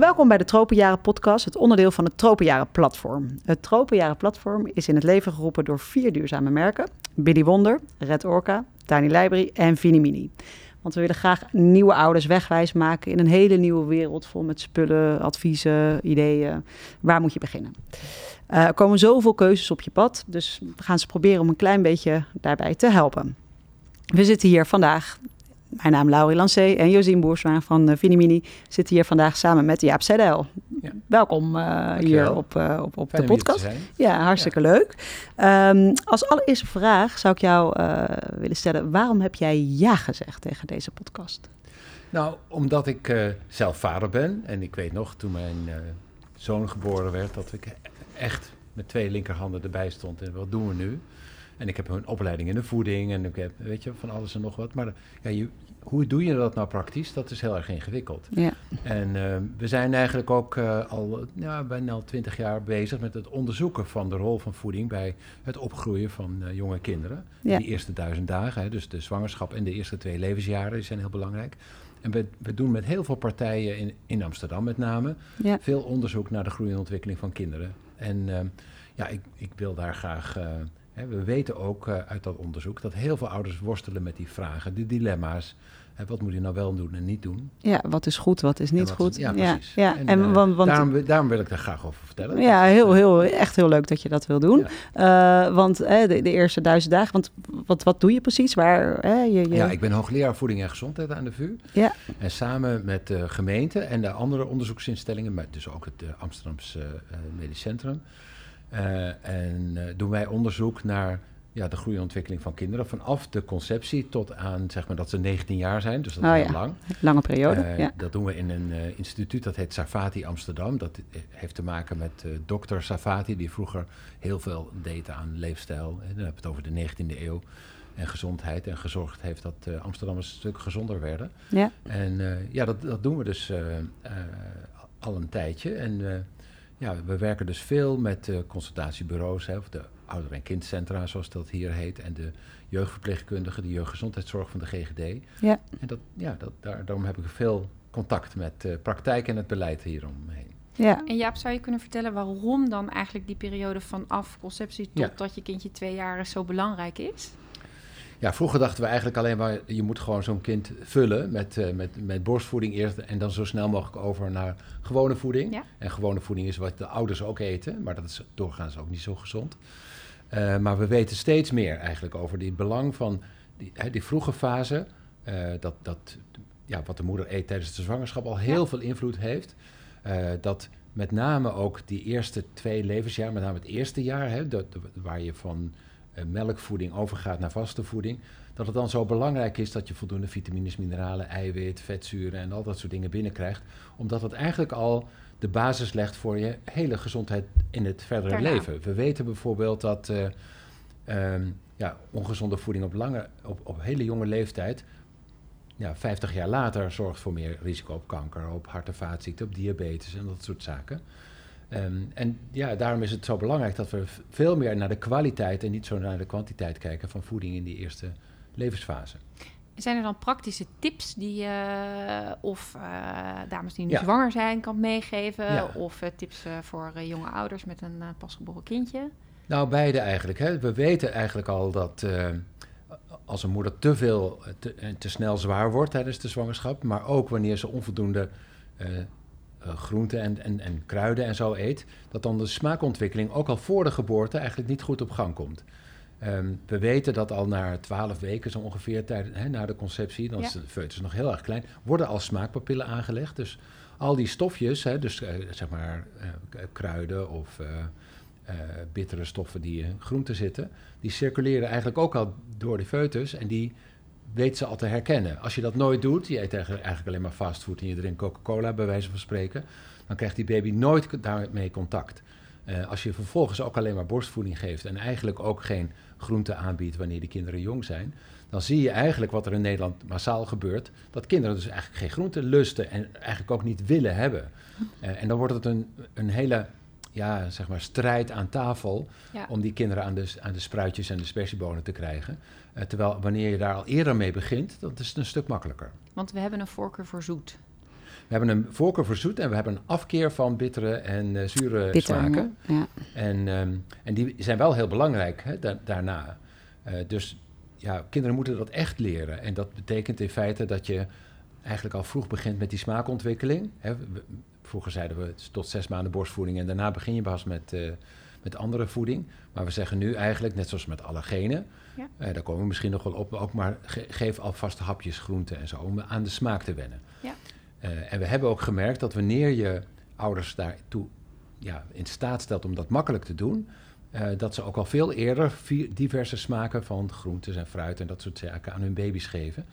welkom bij de Tropenjaren podcast, het onderdeel van het Tropenjaren platform. Het Tropenjaren platform is in het leven geroepen door vier duurzame merken. Billy Wonder, Red Orca, Tiny Library en Vinimini. Want we willen graag nieuwe ouders wegwijs maken in een hele nieuwe wereld vol met spullen, adviezen, ideeën. Waar moet je beginnen? Uh, er komen zoveel keuzes op je pad, dus we gaan ze proberen om een klein beetje daarbij te helpen. We zitten hier vandaag mijn naam is Laurie Lancé en Josien Boerswaan van uh, Vinimini zitten hier vandaag samen met Jaap Sedel. Ja. Welkom uh, hier op, uh, op, op de podcast. Ja, hartstikke ja. leuk. Um, als allereerste vraag zou ik jou willen stellen: waarom heb jij ja gezegd tegen deze podcast? Nou, omdat ik zelf vader ben en ik weet nog toen mijn zoon geboren werd dat ik echt met twee linkerhanden erbij stond en wat doen we nu? En ik heb een opleiding in de voeding en ik heb, weet je, van alles en nog wat. Maar ja, je, hoe doe je dat nou praktisch? Dat is heel erg ingewikkeld. Ja. En uh, we zijn eigenlijk ook uh, al ja, bijna al twintig jaar bezig met het onderzoeken van de rol van voeding bij het opgroeien van uh, jonge kinderen. Ja. Die eerste duizend dagen, hè, dus de zwangerschap en de eerste twee levensjaren, die zijn heel belangrijk. En we, we doen met heel veel partijen in, in Amsterdam met name ja. veel onderzoek naar de groei en ontwikkeling van kinderen. En ja, ik, ik wil daar graag we weten ook uh, uit dat onderzoek dat heel veel ouders worstelen met die vragen, die dilemma's. Wat moet je nou wel doen en niet doen? Ja, wat is goed, wat is niet wat goed? Is, ja, precies. Ja, en, en uh, want, want, daarom, daarom, wil ik daar graag over vertellen. Ja, heel, heel, echt heel leuk dat je dat wil doen. Ja. Uh, want de, de, eerste duizend dagen, want wat, wat doe je precies? Waar, je, je... Ja, ik ben hoogleraar voeding en gezondheid aan de VU. Ja. En samen met de gemeente en de andere onderzoeksinstellingen, maar dus ook het Amsterdamse Medisch Centrum... Uh, en uh, doen wij onderzoek naar ja, de groei en ontwikkeling van kinderen. Vanaf de conceptie tot aan zeg maar, dat ze 19 jaar zijn. Dus dat is oh, heel ja. lang. Lange periode. Uh, ja. Dat doen we in een instituut dat heet Safati Amsterdam. Dat heeft te maken met dokter Safati, die vroeger heel veel deed aan leefstijl. En dan we het over de 19e eeuw. En gezondheid. En gezorgd heeft dat Amsterdammers een stuk gezonder werden. Ja. En ja, dat, dat doen we dus al een tijdje. En ja, we werken dus veel met uh, consultatiebureaus, hè, of de ouder- en kindcentra, zoals dat hier heet, en de jeugdverpleegkundigen, de jeugdgezondheidszorg van de GGD. Ja. En dat, ja, dat, daar, daarom heb ik veel contact met uh, praktijk en het beleid hieromheen. Ja. En Jaap, zou je kunnen vertellen waarom dan eigenlijk die periode vanaf conceptie tot ja. dat je kindje twee jaar is zo belangrijk is? Ja, vroeger dachten we eigenlijk alleen maar, je moet gewoon zo'n kind vullen met, uh, met, met borstvoeding eerst en dan zo snel mogelijk over naar gewone voeding. Ja. En gewone voeding is wat de ouders ook eten, maar dat is doorgaans ook niet zo gezond. Uh, maar we weten steeds meer eigenlijk over die belang van die, die vroege fase, uh, dat, dat ja, wat de moeder eet tijdens de zwangerschap al heel ja. veel invloed heeft. dat met name ook die eerste twee levensjaar, met name het eerste jaar, hè, dat, waar je van melkvoeding overgaat naar vaste voeding, dat het dan zo belangrijk is dat je voldoende vitamines, mineralen, eiwit, vetzuren en al dat soort dingen binnenkrijgt. Omdat het eigenlijk al de basis legt voor je hele gezondheid in het verdere Daarna. leven. We weten bijvoorbeeld dat uh, um, ja, ongezonde voeding op, lange, op, op hele jonge leeftijd, ja, 50 jaar later, zorgt voor meer risico op kanker, op hart- en vaatziekten, op diabetes en dat soort zaken. Um, en ja, daarom is het zo belangrijk dat we veel meer naar de kwaliteit en niet zo naar de kwantiteit kijken van voeding in die eerste levensfase. Zijn er dan praktische tips die je of uh, dames die nu ja. zwanger zijn kan meegeven? Ja. Of uh, tips uh, voor jonge ouders met een pasgeboren kindje? Nou, beide eigenlijk. Hè. We weten eigenlijk al dat als een moeder te veel, te, te snel zwaar wordt tijdens de zwangerschap, maar ook wanneer ze onvoldoende uh, groenten en, en, en kruiden en zo eet, dat dan de smaakontwikkeling ook al voor de geboorte eigenlijk niet goed op gang komt. Um, we weten dat al na twaalf weken, zo ongeveer tijd, na de conceptie, dan ja. is de foetus nog heel erg klein, worden al smaakpapillen aangelegd. Dus al die stofjes, dus uh, zeg maar uh, kruiden of bittere stoffen die in groenten zitten, die circuleren eigenlijk ook al door de foetus en die weet ze al te herkennen. Als je dat nooit doet, je eet eigenlijk alleen maar fastfood en je drinkt Coca-Cola, bij wijze van spreken, dan krijgt die baby nooit daarmee contact. Uh, als je vervolgens ook alleen maar borstvoeding geeft en eigenlijk ook geen groente aanbiedt wanneer de kinderen jong zijn, dan zie je eigenlijk wat er in Nederland massaal gebeurt, dat kinderen dus eigenlijk geen groente lusten en eigenlijk ook niet willen hebben. Uh, en dan wordt het een, een hele ja, zeg maar strijd aan tafel ja. om die kinderen aan de, aan de spruitjes en de spersiebonen te krijgen. Uh, terwijl wanneer je daar al eerder mee begint, dan is het een stuk makkelijker. Want we hebben een voorkeur voor zoet. we hebben een voorkeur voor zoet en we hebben een afkeer van bittere en zure smaken. Ja. En, ehm, en die zijn wel heel belangrijk hè, daarna. dus ja, kinderen moeten dat echt leren. En dat betekent in feite dat je eigenlijk al vroeg begint met die smaakontwikkeling. Hè. Vroeger zeiden we tot zes maanden borstvoeding en daarna begin je pas met, uh, met andere voeding. Maar we zeggen nu eigenlijk, net zoals met allergenen, ja. uh, daar komen we misschien nog wel op, ook maar ge geef alvast hapjes groenten en zo, om aan de smaak te wennen. Ja. Uh, en we hebben ook gemerkt dat wanneer je ouders daartoe ja, in staat stelt om dat makkelijk te doen, dat ze ook al veel eerder diverse smaken van groentes en fruit en dat soort zaken aan hun baby's geven.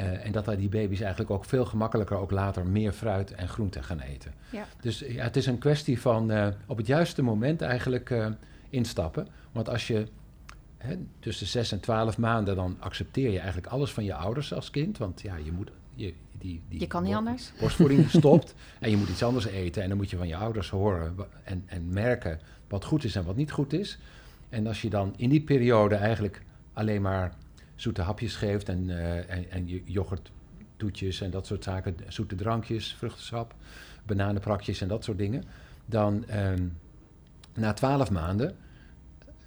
Uh, en dat die baby's eigenlijk ook veel gemakkelijker ook later meer fruit en groente gaan eten. Ja. Dus ja, het is een kwestie van uh, op het juiste moment eigenlijk uh, instappen. Want als je hè, tussen 6 en 12 maanden, dan accepteer je eigenlijk alles van je ouders als kind. Want ja, je moet. Je, die, die je kan niet anders. Borstvoeding stopt en je moet iets anders eten. En dan moet je van je ouders horen en, en merken wat goed is en wat niet goed is. En als je dan in die periode eigenlijk alleen maar zoete hapjes geeft en, uh, en, en yoghurttoetjes en dat soort zaken, zoete drankjes, vruchtensap, bananenprakjes en dat soort dingen, dan um, na twaalf maanden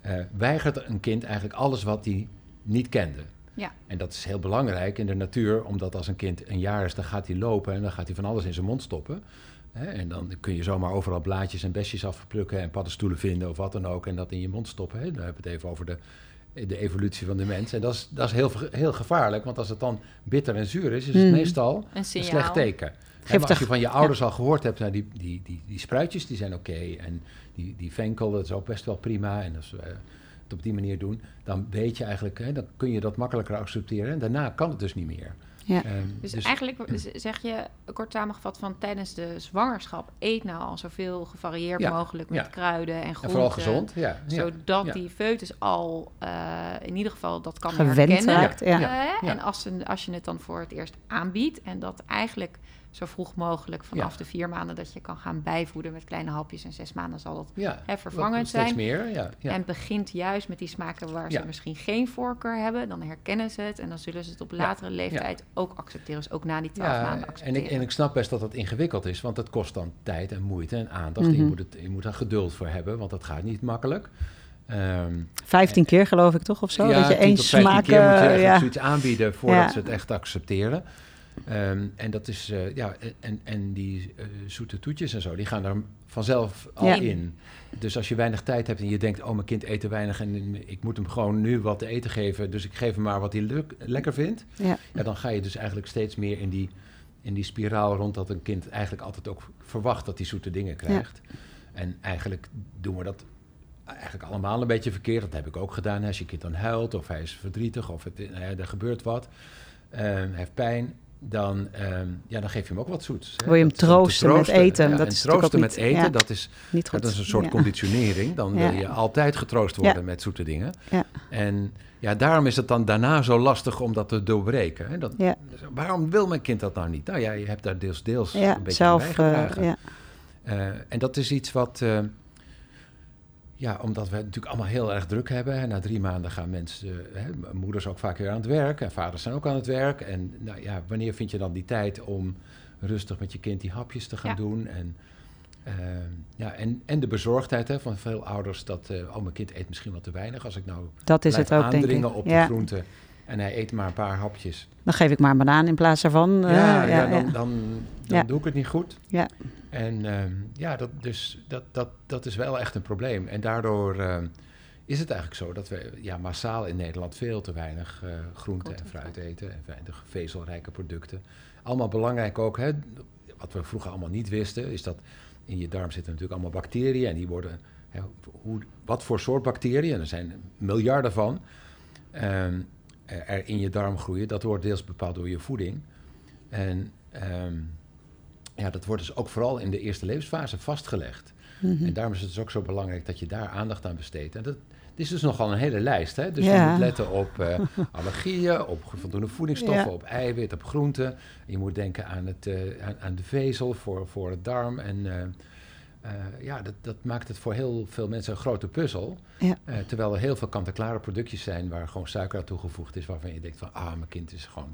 uh, weigert een kind eigenlijk alles wat hij niet kende. Ja. En dat is heel belangrijk in de natuur, omdat als een kind een jaar is, dan gaat hij lopen en dan gaat hij van alles in zijn mond stoppen. Hè, en dan kun je zomaar overal blaadjes en besjes afplukken en paddenstoelen vinden of wat dan ook en dat in je mond stoppen. Hè. Dan hebben we het even over de de evolutie van de mens. En dat is, dat is heel, heel gevaarlijk, want als het dan bitter en zuur is, is het hmm. meestal een, slecht teken. En als je van je ouders al gehoord hebt, nou, die, die, die, die spruitjes die zijn oké en die, die venkel, dat is ook best wel prima. En als we het op die manier doen, dan weet je eigenlijk, hè, dan kun je dat makkelijker accepteren. En daarna kan het dus niet meer. Ja. Ehm, dus, dus, eigenlijk zeg je kort samengevat van tijdens de zwangerschap eet nou al zoveel gevarieerd mogelijk met kruiden en groenten. En vooral gezond, ja. Zodat die foetus al uh, in ieder geval dat kan Gewend herkennen. Raakt, uh, en als, als je het dan voor het eerst aanbiedt en dat eigenlijk zo vroeg mogelijk vanaf de vier maanden dat je kan gaan bijvoeden met kleine hapjes. En zes maanden zal dat ja, hè, vervangend zijn. Meer, ja, ja. En begint juist met die smaken waar ze misschien geen voorkeur hebben. Dan herkennen ze het en dan zullen ze het op latere leeftijd ook accepteren. Dus ook na die twaalf maanden accepteren. En ik, en ik snap best dat dat ingewikkeld is, want het kost dan tijd en moeite en aandacht. je, mhm. moet het, je moet er geduld voor hebben, want dat gaat niet makkelijk. Um, Vijftien keer geloof ik toch of zo? Ja, dat je één smaak... keer moet je zoiets aanbieden voordat ze het echt accepteren. Um, en dat is, uh, ja, en, en die uh, zoete toetjes en zo, die gaan er vanzelf al in. Dus als je weinig tijd hebt en je denkt, oh, mijn kind eet te weinig en ik moet hem gewoon nu wat te eten geven, dus ik geef hem maar wat hij lekker vindt. Ja. ja. dan ga je dus eigenlijk steeds meer in die, in die spiraal rond dat een kind eigenlijk altijd ook verwacht dat hij zoete dingen krijgt. Ja. En eigenlijk doen we dat eigenlijk allemaal een beetje verkeerd. Dat heb ik ook gedaan. Als je kind dan huilt of hij is verdrietig of het, er gebeurt wat, uh, hij heeft pijn dan, um, ja, dan geef je hem ook wat zoets. Wil je hem troosten, met eten? Ja, dat is troosten met eten, ja, dat, is, niet goed. dat is een soort conditionering. Dan wil je altijd getroost worden met zoete dingen. En ja, daarom is het dan daarna zo lastig om dat te doorbreken. Hè? Dat, waarom wil mijn kind dat nou niet? Nou ja, je hebt daar deels, deels een beetje zelf, bij bijgedragen. Uh, uh, en dat is iets wat... Uh, ja, omdat we het natuurlijk allemaal heel erg druk hebben. Na drie maanden gaan mensen, hè, moeders ook vaak weer aan het werk en vaders zijn ook aan het werk. En nou ja, wanneer vind je dan die tijd om rustig met je kind die hapjes te gaan doen? En, uh, ja, en, en de bezorgdheid hè, van veel ouders dat, uh, oh mijn kind eet misschien wat te weinig. Als ik nou dat is het ook, aandringen op de groenten en hij eet maar een paar hapjes. Dan geef ik maar een banaan in plaats daarvan. Uh, ja, ja, dan, dan, dan doe ik het niet goed. Ja. En uh, ja, dat, dus dat, dat, dat is wel echt een probleem. En daardoor uh, is het eigenlijk zo dat we ja, massaal in Nederland veel te weinig uh, groente en fruit eten. En weinig vezelrijke producten. Allemaal belangrijk ook, hè, wat we vroeger allemaal niet wisten, is dat in je darm zitten natuurlijk allemaal bacteriën. En die worden, hè, hoe, wat voor soort bacteriën, er zijn miljarden van, um, er in je darm groeien. Dat wordt deels bepaald door je voeding. En... Um, ja, dat wordt dus ook vooral in de eerste levensfase vastgelegd. Mhm. En daarom is het dus ook zo belangrijk dat je daar aandacht aan besteedt. En dat, is dus nogal een hele lijst. Hè? Dus je moet letten op uh, allergieën, op voldoende voedingsstoffen, op eiwit, op groenten. Je moet denken aan, het, uh, aan, aan, de vezel voor, voor het darm. En uh, ja, dat, dat maakt het voor heel veel mensen een grote puzzel. Ja. terwijl er heel veel kant-en-klare productjes zijn waar gewoon suiker aan toegevoegd is, waarvan je denkt van, ah, mijn kind is gewoon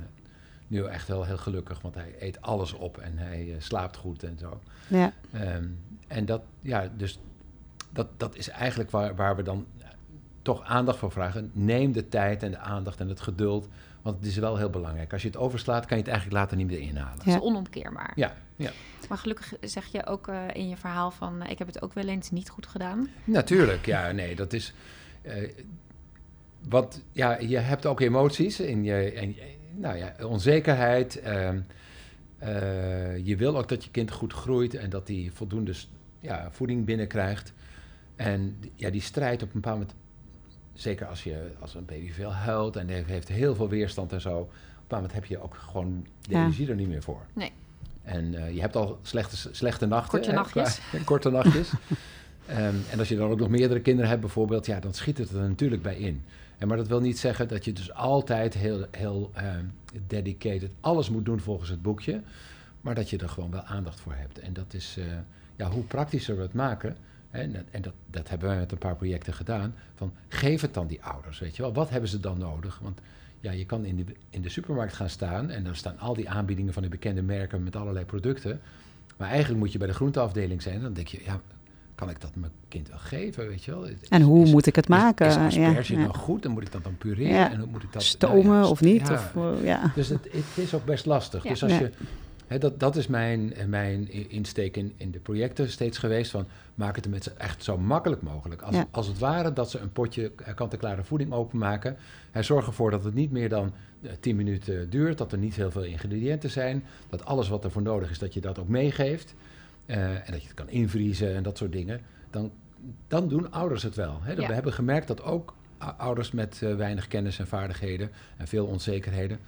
nu echt wel heel gelukkig, want hij eet alles op en hij slaapt goed en zo. Ja. Ehm, en dat, ja, dus dat, dat is eigenlijk waar, waar we dan toch aandacht voor vragen. Neem de tijd en de aandacht en het geduld. Want het is wel heel belangrijk. Als je het overslaat, kan je het eigenlijk later niet meer inhalen. Het is onomkeerbaar. Ja, ja. Maar gelukkig zeg je ook uh, in je verhaal van... Uh, ik heb het ook wel eens niet goed gedaan. Natuurlijk, ja. Nee, dat is... Uh, want ja, je hebt ook emoties in je... En, nou ja, onzekerheid. Ehm, je wil ook dat je kind goed groeit... en dat hij voldoende ja, voeding binnenkrijgt. En ja, die strijd op een bepaald moment zeker als, je, als een baby veel huilt en heeft heel veel weerstand en zo. Op een bepaald moment heb je ook gewoon de energie er niet meer voor. Nee. En uh, je hebt al slechte, slechte nachten. Korte nachtjes. korte nachtjes. um, en als je dan ook nog meerdere kinderen hebt bijvoorbeeld, ja, dan schiet het er natuurlijk bij in. En maar dat wil niet zeggen dat je dus altijd heel, heel um, dedicated alles moet doen volgens het boekje. Maar dat je er gewoon wel aandacht voor hebt. En dat is, uh, ja, hoe praktischer we het maken, en, en dat, dat, hebben we met een paar projecten gedaan. Van geef het dan die ouders, weet je wel. Wat hebben ze dan nodig? Want ja, je kan in de, in de supermarkt gaan staan en dan staan al die aanbiedingen van de bekende merken met allerlei producten. Maar eigenlijk moet je bij de groenteafdeling zijn. Dan denk je, ja, kan ik dat mijn kind wel geven, weet je wel? En hoe moet ik het maken? Is, is asperge ja, dan goed? Dan moet ik dat dan pureren? Ja. En hoe moet ik dat, Stomen nou of niet? Of, uh, ja. Dus het, het, is ook best lastig. Dus als je dat, dat is mijn, mijn insteek in, in de projecten steeds geweest. Van, maak het met echt zo makkelijk mogelijk. Als, als het ware dat ze een potje kant-en-klare voeding openmaken. Hij zorgt ervoor dat het niet meer dan uh, eh, 10 minuten duurt. Dat er niet heel veel ingrediënten zijn. Dat alles wat ervoor nodig is, dat je dat ook meegeeft. Uh, en dat je het kan invriezen en dat soort dingen. Dan, dan doen ouders het wel. We hebben gemerkt dat ook ouders met uh, weinig kennis en vaardigheden en veel onzekerheden eh,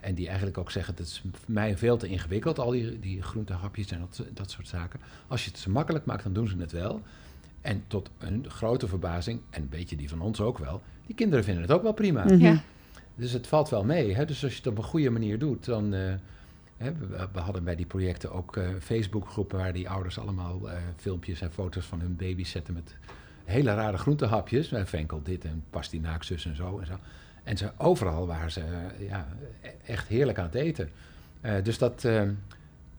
en die eigenlijk ook zeggen, het is voor mij veel te ingewikkeld, al die, die groentehapjes en dat, dat soort zaken. Als je het ze makkelijk maakt, dan doen ze het wel. En tot een grote verbazing, en een beetje die van ons ook wel, die kinderen vinden het ook wel prima. Mhm. Ja. Dus het valt wel mee. Hè? Dus als je het op een goede manier doet, dan... Uh, hè, we, hadden bij die projecten ook uh, Facebookgroepen waar die ouders allemaal uh, filmpjes en foto's van hun baby's zetten met hele rare groentehapjes. Venkel dit en pastinaakzus en zo en zo. En ze, overal waren ze ja, echt heerlijk aan het eten. Uh, dus dat, uh,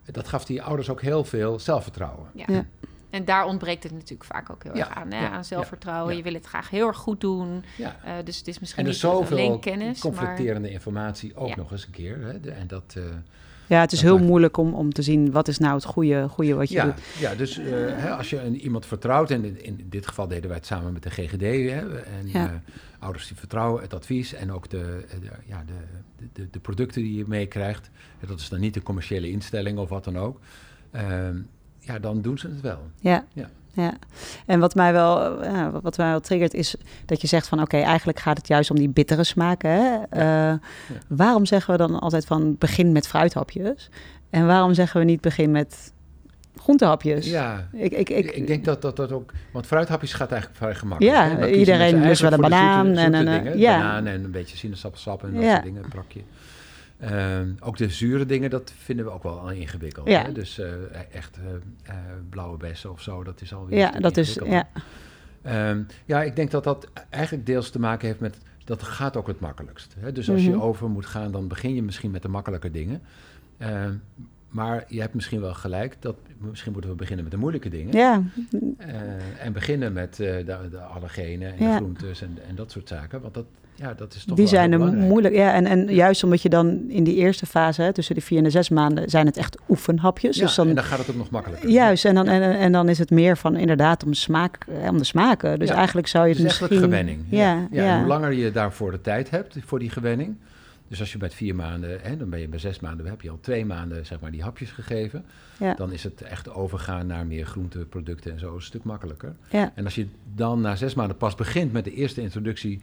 dat gaf die ouders ook heel veel zelfvertrouwen. Ja. ja. En daar ontbreekt het natuurlijk vaak ook heel erg aan, hè? aan zelfvertrouwen. Je wil het graag heel erg goed doen. Uh, dus het is misschien niet alleen kennis. conflicterende maar... informatie ook nog eens een keer. Hè? De, en dat, ja, het is heel moeilijk om, om te zien wat is nou het goede, goede wat je ja, doet. Ja, dus uh, hè, als je een, iemand vertrouwt, en in, in, dit geval deden wij het samen met de GGD, hè, en ja. uh, ouders die vertrouwen het advies en ook de, de ja, de, de, de, producten die je meekrijgt. Dat is dan niet een commerciële instelling of wat dan ook. Uh, ja, dan doen ze het wel. Ja. ja ja. En wat mij wel, ja, wat mij wel triggert is dat je zegt van oké, eigenlijk gaat het juist om die bittere smaken. Hè? Uh, waarom zeggen we dan altijd van begin met fruithapjes? En waarom zeggen we niet begin met groentehapjes? Ja, ik, ik, ik, ik denk dat, dat dat ook... Want fruithapjes gaat eigenlijk vrij gemakkelijk. Ja, iedereen lust wel een banaan. Zoete, en, en, ja. banaan en een beetje sinaasappelsap en dat soort dingen, een brakje. Uh, ook de zure dingen, dat vinden we ook wel ingewikkeld. Ja. Hè? Dus uh, echt uh, blauwe bessen of zo, dat is alweer Ja, dat is, ja. Um, ja, ik denk dat dat eigenlijk deels te maken heeft met, dat gaat ook het makkelijkst. Hè? Dus als mm -hmm. je over moet gaan, dan begin je misschien met de makkelijke dingen. Uh, maar je hebt misschien wel gelijk, dat misschien moeten we beginnen met de moeilijke dingen. Ja. en beginnen met de, de allergenen en ja. de groentes en, en dat soort zaken, want dat ja, dat is toch Die zijn er moeilijk. Ja, en, en juist omdat je dan in die eerste fase, hè, tussen de vier en de zes maanden, zijn het echt oefenhapjes. Ja, dus dan, en dan gaat het ook nog makkelijker. Juist, en dan, en, en dan is het meer van inderdaad om, smaak, om de smaken. Dus ja, eigenlijk zou je het, het is misschien... gewenning. Ja, ja, ja. hoe langer je daarvoor de tijd hebt, voor die gewenning. Dus als je bij vier maanden, hè, dan ben je bij zes maanden, heb je al twee maanden zeg maar, die hapjes gegeven. Ja. Dan is het echt overgaan naar meer groenteproducten en zo een stuk makkelijker. Ja. En als je dan na zes maanden pas begint met de eerste introductie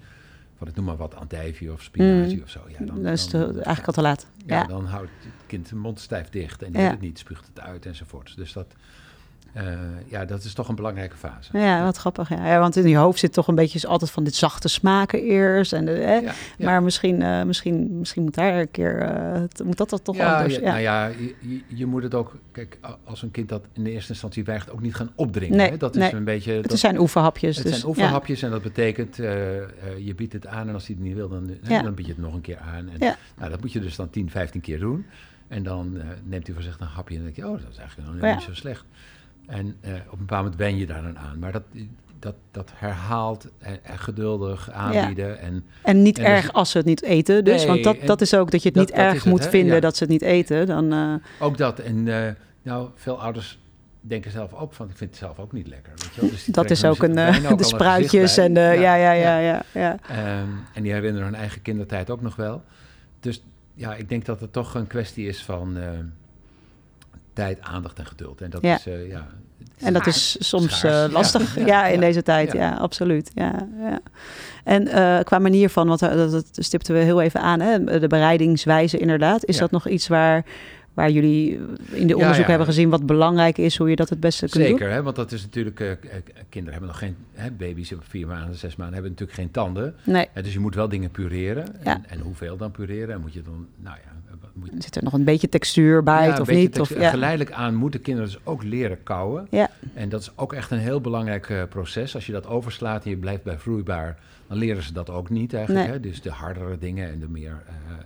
van ik noem maar wat, andijvie of spinazie mm. of zo. Ja, dan, dat is dan, eigenlijk al te laat. Ja, ja, dan houdt het kind de mond stijf dicht en die ja. het niet, spuugt het uit enzovoort. Dus dat, Uh, ja, dat is toch een belangrijke fase. Ja, wat grappig. Ja. ja. want in je hoofd zit toch een beetje altijd van dit zachte smaken eerst. En de, hè? Ja, ja. Maar misschien, uh, misschien, misschien moet daar een keer, uh, moet dat, dat toch anders. Ja, Nou ja, je, je, moet het ook, kijk, als een kind dat in de eerste instantie weigert, ook niet gaan opdringen. Nee, hè? Dat nee. is een beetje... Het dat, zijn oefenhapjes. Het dus, zijn oefenhapjes en dat betekent, je biedt het aan en als hij het niet wil, dan, dan bied je het nog een keer aan. En, nou, dat moet je dus dan 10, 15 keer doen. En dan neemt hij voor zich een hapje en dan denk je, oh, dat is eigenlijk nog niet zo slecht. En uh, op een bepaald moment wen je daar dan aan. Maar dat, dat, dat herhaalt en, en geduldig aanbieden. Ja. En, en niet en erg dus, als ze het niet eten. Dus, nee, want dat, dat is ook dat je het dat, niet erg moet vinden ja. dat ze het niet eten. Dan, uh... Ook dat. En uh, nou, veel ouders denken zelf ook van, ik vind het zelf ook niet lekker. Weet je wel? Dus dat is ook een, ook de spruitjes en de, ja, ja, ja, ja. ja, ja. Um, en die herinneren hun eigen kindertijd ook nog wel. Dus ja, ik denk dat het toch een kwestie is van tijd, aandacht en geduld. En dat ja. is, uh, ja... En dat is soms uh, lastig, ja, ja, in deze tijd, ja, absoluut. Ja, ja. En uh, qua manier van, want dat, dat stipten we heel even aan, hè, de bereidingswijze inderdaad. Is dat nog iets waar, waar jullie in de onderzoek hebben gezien wat belangrijk is, hoe je dat het beste kunt Zeker, doen? hè, want dat is natuurlijk, kinderen hebben nog geen, hè, baby's op vier maanden, zes maanden, hebben natuurlijk geen tanden. Nee. dus je moet wel dingen pureren. En, en hoeveel dan pureren? En moet je dan, nou ja... Moet... Zit er nog een beetje textuur bij ja, of niet? Textuur. Of, ja. Geleidelijk aan moeten kinderen dus ook leren kouwen. Ja. En dat is ook echt een heel belangrijk uh, proces. Als je dat overslaat en je blijft bij vloeibaar, dan leren ze dat ook niet eigenlijk. Nee. Hè? Dus de hardere dingen en de meer uh, uh,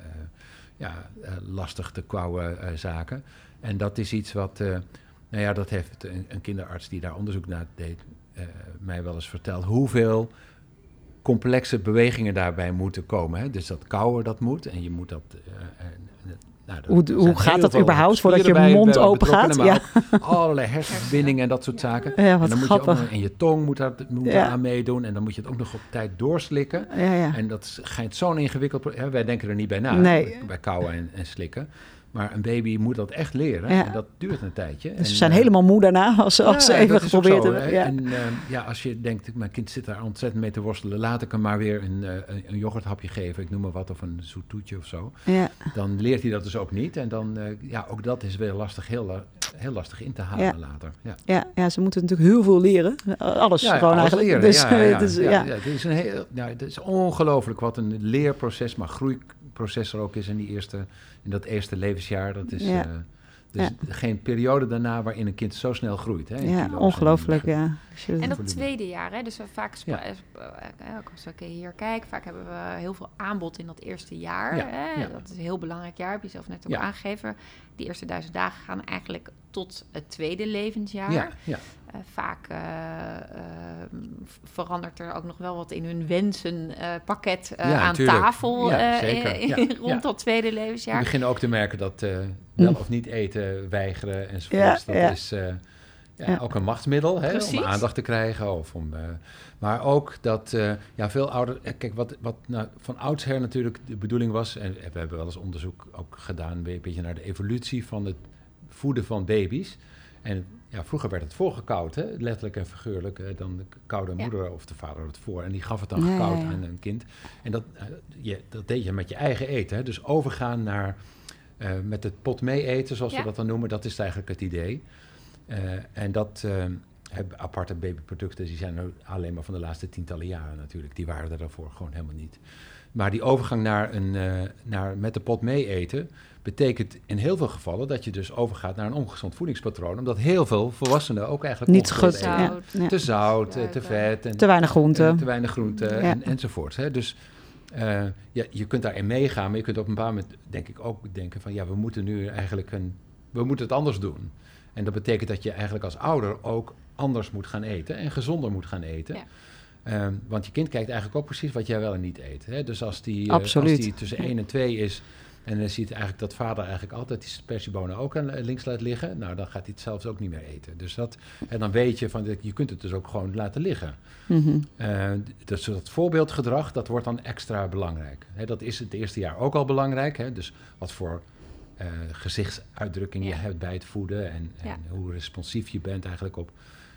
ja, lastig te kouwen zaken. En dat is iets wat, nou ja, dat heeft een, een, kinderarts die daar onderzoek naar deed, mij wel eens verteld. Hoeveel complexe bewegingen daarbij moeten komen. Hè? Dus dat kouwen, dat moet. En je moet dat... Nou, hoe hoe gaat dat überhaupt voordat je mond open gaat? Ja. allerlei hersenverbindingen en dat soort zaken. Ja, wat en dan grappig. moet je ook nog, en je tong moet daar, moet ja. aan meedoen. En dan moet je het ook nog op tijd doorslikken. Ja, ja. En dat schijnt zo'n ingewikkeld... Hè, wij denken er niet bij na, nee. bij kauwen en, en slikken. Maar een baby moet dat echt leren. Ja. En dat duurt een tijdje. Dus en, ze zijn uh, helemaal moe daarna als ze, als ze even geprobeerd hebben. Ja. En uh, ja, als je denkt, mijn kind zit daar ontzettend mee te worstelen, laat ik hem maar weer een, uh, een yoghurthapje geven, ik noem maar wat, of een zoet toetje of zo. Ja. Dan leert hij dat dus ook niet. En dan, ja, ook dat is weer lastig, heel, heel lastig in te halen later. Ja. Ja, ja, ze moeten natuurlijk heel veel leren. Alles gewoon alles eigenlijk. Leren. Dus, ja, ja, dus, ja, Het is, een heel, nou, het is ongelooflijk wat een leerproces, maar groeiproces er ook is in, die eerste, in dat eerste levensjaar. Dat is... Ja. Uh, dus Ja. geen periode daarna waarin een kind zo snel groeit. Hè, Ja, ongelooflijk, en- ja. En dat tweede jaar, hè, dus we vaak, Ja. eh, eh, als ik hier kijk, vaak hebben we heel veel aanbod in dat eerste jaar. Ja, Hè? ja. Dat is een heel belangrijk jaar, heb je zelf net ook Ja. aangegeven. Die eerste duizend dagen gaan eigenlijk tot het tweede levensjaar. Ja, ja. Eh, vaak eh, eh, verandert er ook nog wel wat in hun wensenpakket eh Ja, aan tuurlijk. tafel Ja, zeker. Ja, rond ja. dat tweede We levensjaar. beginnen ook te merken dat eh, wel of niet eten, weigeren enzovoorts. Ja, dat ja. is eh, ja, Ja. ook een machtsmiddel hè, om aandacht te krijgen. Of om, eh, maar ook dat eh, ja, veel ouders... Kijk, wat, wat nou, van oudsher natuurlijk de bedoeling was... en we hebben wel eens onderzoek ook gedaan... een beetje naar de evolutie van het voeden van baby's. En ja, vroeger werd het voorgekoud, hè? letterlijk en figuurlijk. eh, dan de koude Ja. moeder of de vader het voor. En die gaf het dan gekoud ja. aan een kind. En dat, eh, je, dat deed je met je eigen eten. Hè? Dus overgaan naar eh, met het pot mee eten, zoals we dat dan noemen. Dat is eigenlijk het idee. En dat hebben aparte babyproducten, die zijn alleen maar van de laatste tientallen jaren natuurlijk. Die waren er daarvoor gewoon helemaal niet. Maar die overgang naar, een, eh, naar met de pot mee eten betekent in heel veel gevallen dat je dus overgaat naar een ongezond voedingspatroon. Omdat heel veel volwassenen ook eigenlijk Niet goed. Zout. ja. Te zout, eh, te vet. En, Te weinig groente. en te weinig groente Ja. en, enzovoort. Hè. Dus eh, ja, je kunt daarin meegaan, maar je kunt op een bepaald moment denk ik ook denken van ja, we moeten nu eigenlijk een, we moeten het anders doen. En dat betekent dat je eigenlijk als ouder ook anders moet gaan eten en gezonder moet gaan eten. Ehm, want je kind kijkt eigenlijk ook precies wat jij wel en niet eet. Hè? Dus als die, eh, als die tussen 1 en 2 is en dan ziet eigenlijk dat vader eigenlijk altijd die spersiebonen ook aan eh, links laat liggen, nou dan gaat hij het zelfs ook niet meer eten. Dus dat, en dan weet je van, je kunt het dus ook gewoon laten liggen. Mhm. Eh, dus dat voorbeeldgedrag, dat wordt dan extra belangrijk. Hè, dat is het eerste jaar ook al belangrijk. Hè, dus wat voor eh, gezichtsuitdrukking je hebt bij het voeden en, en Ja. hoe responsief je bent eigenlijk op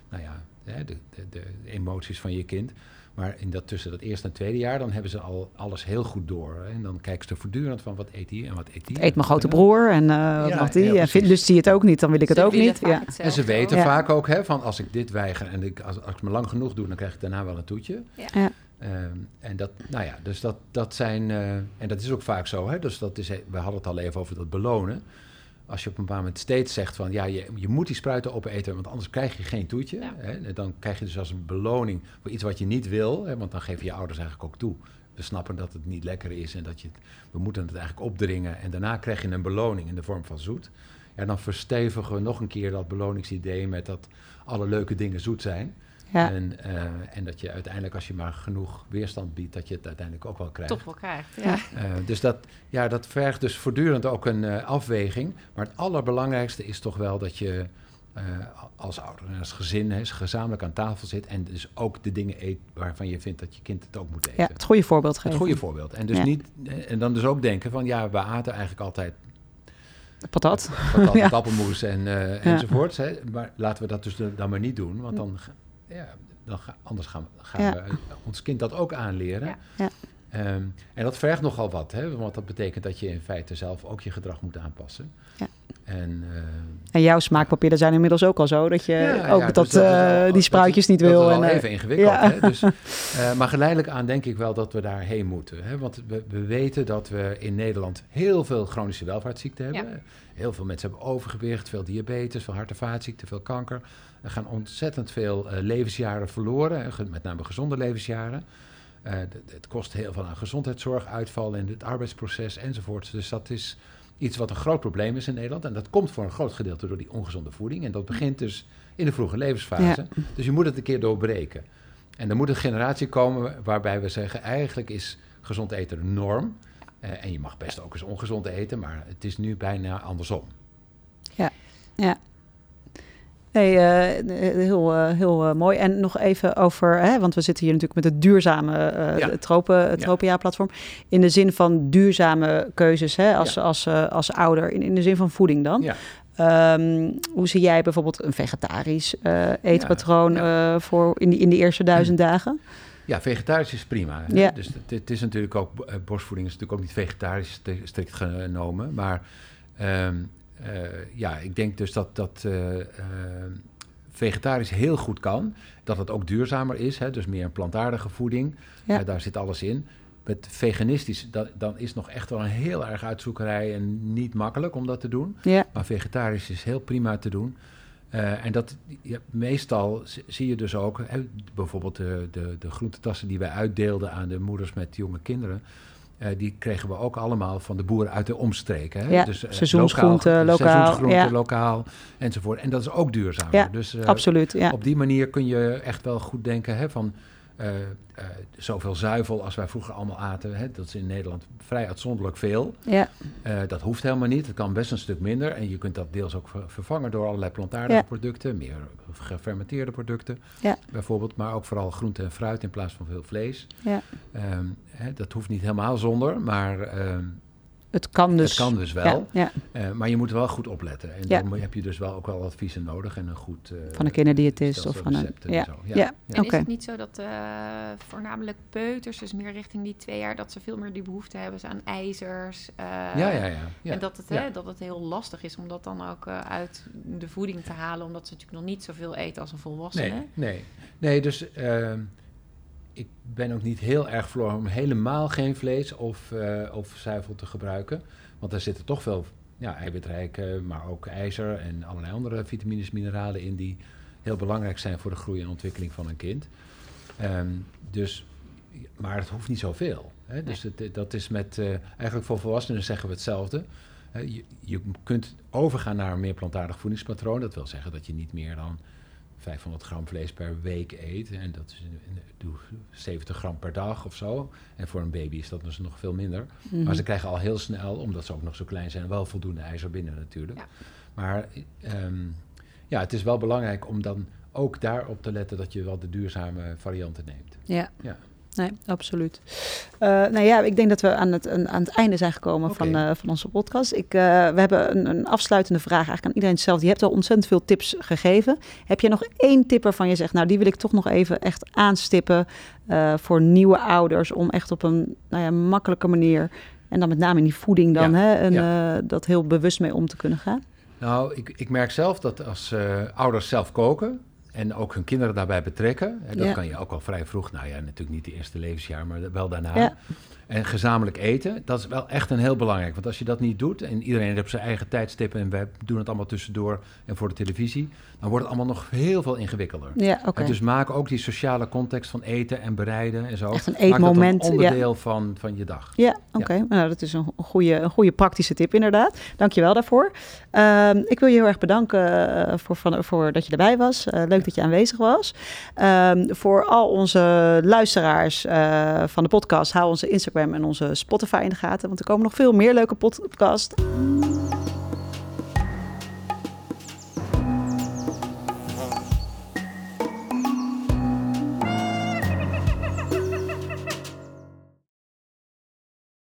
nou ja, hè, de, de, de emoties van je kind. Maar in dat, tussen dat eerste en tweede jaar, dan hebben ze al alles heel goed door. Hè? En dan kijken ze voortdurend van wat eet hij en wat eet hij. Eet mijn grote broer en uh, wat mag die? En vindt, dus zie het ook niet, dan wil ik het ook niet. Ja. En ze weten vaak ook hè, van als ik dit weiger en ik, als, als ik me lang genoeg doe, dan krijg ik daarna wel een toetje. Ja. Ehm, en dat, nou ja, dus dat, dat zijn, uh, en dat is ook vaak zo, hè, dus dat is, we hadden het al even over dat belonen. Als je op een bepaald moment steeds zegt van, ja, je, je moet die spruiten opeten, want anders krijg je geen toetje. Hè, dan krijg je dus als een beloning voor iets wat je niet wil, hè, want dan geven je ouders eigenlijk ook toe. We snappen dat het niet lekker is en dat je het, we moeten het eigenlijk opdringen. En daarna krijg je een beloning in de vorm van zoet. Ja, dan verstevigen we nog een keer dat beloningsidee met dat alle leuke dingen zoet zijn. Ja. En, uh, en dat je uiteindelijk, als je maar genoeg weerstand biedt, dat je het uiteindelijk ook wel krijgt. Toch wel krijgt, ja. Uh, dus dat, ja, dat vergt dus voortdurend ook een uh, afweging. Maar het allerbelangrijkste is toch wel dat je als ouder en als gezin hè, gezamenlijk aan tafel zit en dus ook de dingen eet waarvan je vindt dat je kind het ook moet eten. Ja, het goede voorbeeld geven. Het goede voorbeeld. En, dus ja. niet, en dan dus ook denken van ja, we aten eigenlijk altijd patat, patat ja. appelmoes en, enzovoorts. Hè. Maar laten we dat dus dan maar niet doen, want dan ja, dan ga, anders gaan, gaan we ons kind dat ook aanleren. Ja. Ja. Um, en dat vergt nogal wat, hè? want dat betekent dat je in feite zelf ook je gedrag moet aanpassen. Ja. En, uh, en jouw smaakpapieren zijn inmiddels ook al zo dat je ook dat, dus dat uh, die spruitjes niet wil. Dat is wel en, even ingewikkeld. Hè? Dus, uh, maar geleidelijk aan denk ik wel dat we daarheen moeten. Hè? Want we, we, weten dat we in Nederland heel veel chronische welvaartsziekten hebben. Heel veel mensen hebben overgewicht, veel diabetes, veel hart- en vaatziekten, veel kanker. Er gaan ontzettend veel uh, levensjaren verloren, met name gezonde levensjaren. Uh, het kost heel veel aan gezondheidszorg, uitval in het arbeidsproces enzovoort. Dus dat is iets wat een groot probleem is in Nederland. En dat komt voor een groot gedeelte door die ongezonde voeding. En dat begint dus in de vroege levensfase. Ja. Dus je moet het een keer doorbreken. En er moet een generatie komen waarbij we zeggen: eigenlijk is gezond eten de norm. Uh, en je mag best ook eens ongezond eten, maar het is nu bijna andersom. Ja, ja. Nee, uh, heel, uh, heel mooi. En nog even over, hè, want we zitten hier natuurlijk met het duurzame ja. tropen, Tropenjaar-platform. In de zin van duurzame keuzes hè, als, ja. als, als ouder, in, in de zin van voeding dan. Ja. Um, hoe zie jij bijvoorbeeld een vegetarisch eetpatroon voor in, die, in de eerste duizend dagen? Ja, vegetarisch is prima. Ja. Dus het, het, is natuurlijk ook, borstvoeding is natuurlijk ook niet vegetarisch strikt genomen, maar... Um, uh, ja, ik denk dus dat, dat uh, uh, vegetarisch heel goed kan. Dat het ook duurzamer is, hè, dus meer een plantaardige voeding. Ja. daar zit alles in. Met veganistisch, dat, dan is nog echt wel een heel erg uitzoekerij en niet makkelijk om dat te doen. Ja. Maar vegetarisch is heel prima te doen. en dat, ja, meestal zie je dus ook, hè, bijvoorbeeld de, de, de groentetassen die wij uitdeelden aan de moeders met jonge kinderen. Uh, die kregen we ook allemaal van de boeren uit de omstreken. Hè? Ja, dus, uh, seizoensgroente, lokaal, seizoensgroente, ja. lokaal enzovoort. En dat is ook duurzaam. Ja, dus, uh, absoluut. Ja. Op die manier kun je echt wel goed denken hè, van uh, uh, zoveel zuivel als wij vroeger allemaal aten. Hè, dat is in Nederland vrij uitzonderlijk veel. Ja. Uh, dat hoeft helemaal niet. Het kan best een stuk minder. En je kunt dat deels ook vervangen door allerlei plantaardige ja. producten. Meer gefermenteerde producten ja. bijvoorbeeld. Maar ook vooral groente en fruit in plaats van veel vlees. Ja. Um, hè, dat hoeft niet helemaal zonder. Maar um, het kan dus. Het kan dus wel. Ja, ja. Uh, maar je moet wel goed opletten. En ja. dan heb je dus wel ook wel adviezen nodig en een goed... Uh, van een kinderdiëtist of van een... Ja. ja. ja. En okay. is het niet zo dat uh, voornamelijk peuters, dus meer richting die twee jaar, dat ze veel meer die behoefte hebben aan ijzers? ja, ja, ja, ja. En dat het, hè, dat het heel lastig is om dat dan ook uit de voeding te halen, omdat ze natuurlijk nog niet zoveel eten als een volwassene. Nee, nee. nee dus ehm, ik ben ook niet heel erg voor om helemaal geen vlees of, uh, of zuivel te gebruiken. Want daar zitten toch veel ja, eiwitrijke, maar ook ijzer en allerlei andere vitamines, mineralen in die heel belangrijk zijn voor de groei en ontwikkeling van een kind. Um, dus, maar het hoeft niet zoveel. Hè? Dus het, dat is met, uh, eigenlijk voor volwassenen zeggen we hetzelfde. Uh, je, je kunt overgaan naar een meer plantaardig voedingspatroon. Dat wil zeggen dat je niet meer dan 500 gram vlees per week eet. En dat is doe 70 gram per dag of zo. En voor een baby is dat dus nog veel minder. Mm-hmm. Maar ze krijgen al heel snel, omdat ze ook nog zo klein zijn, wel voldoende ijzer binnen natuurlijk. Ja. Maar um, ja, het is wel belangrijk om dan ook daarop te letten dat je wel de duurzame varianten neemt. Ja. ja. Nee, absoluut. Uh, nou ja, ik denk dat we aan het, aan het einde zijn gekomen van, uh, van onze podcast. Ik, uh, we hebben een, een, afsluitende vraag eigenlijk aan iedereen zelf. Je hebt al ontzettend veel tips gegeven. Heb je nog één tip waarvan je zegt, nou die wil ik toch nog even echt aanstippen voor nieuwe ouders om echt op een nou ja, makkelijke manier en dan met name in die voeding dan, hè, en, ja. dat heel bewust mee om te kunnen gaan? Nou, ik, ik merk zelf dat als ouders zelf koken, en ook hun kinderen daarbij betrekken. En dat kan je ook al vrij vroeg, nou ja, natuurlijk niet de eerste levensjaar, maar wel daarna. Ja. En gezamenlijk eten, dat is wel echt een heel belangrijk. Want als je dat niet doet, en iedereen heeft zijn eigen tijdstippen en we doen het allemaal tussendoor en voor de televisie, dan wordt het allemaal nog heel veel ingewikkelder. Ja, oké. Dus maak ook die sociale context van eten en bereiden en zo. Echt een eetmoment. Maak een onderdeel van, van je dag. Ja, oké. Nou, dat is een goede, een goede praktische tip inderdaad. Dankjewel daarvoor. Uh, ik wil je heel erg bedanken uh, voor, van, voor dat je erbij was. Uh, dat je aanwezig was. Um, voor al onze luisteraars uh, van de podcast, hou onze Instagram en onze Spotify in de gaten. Want er komen nog veel meer leuke podcasts.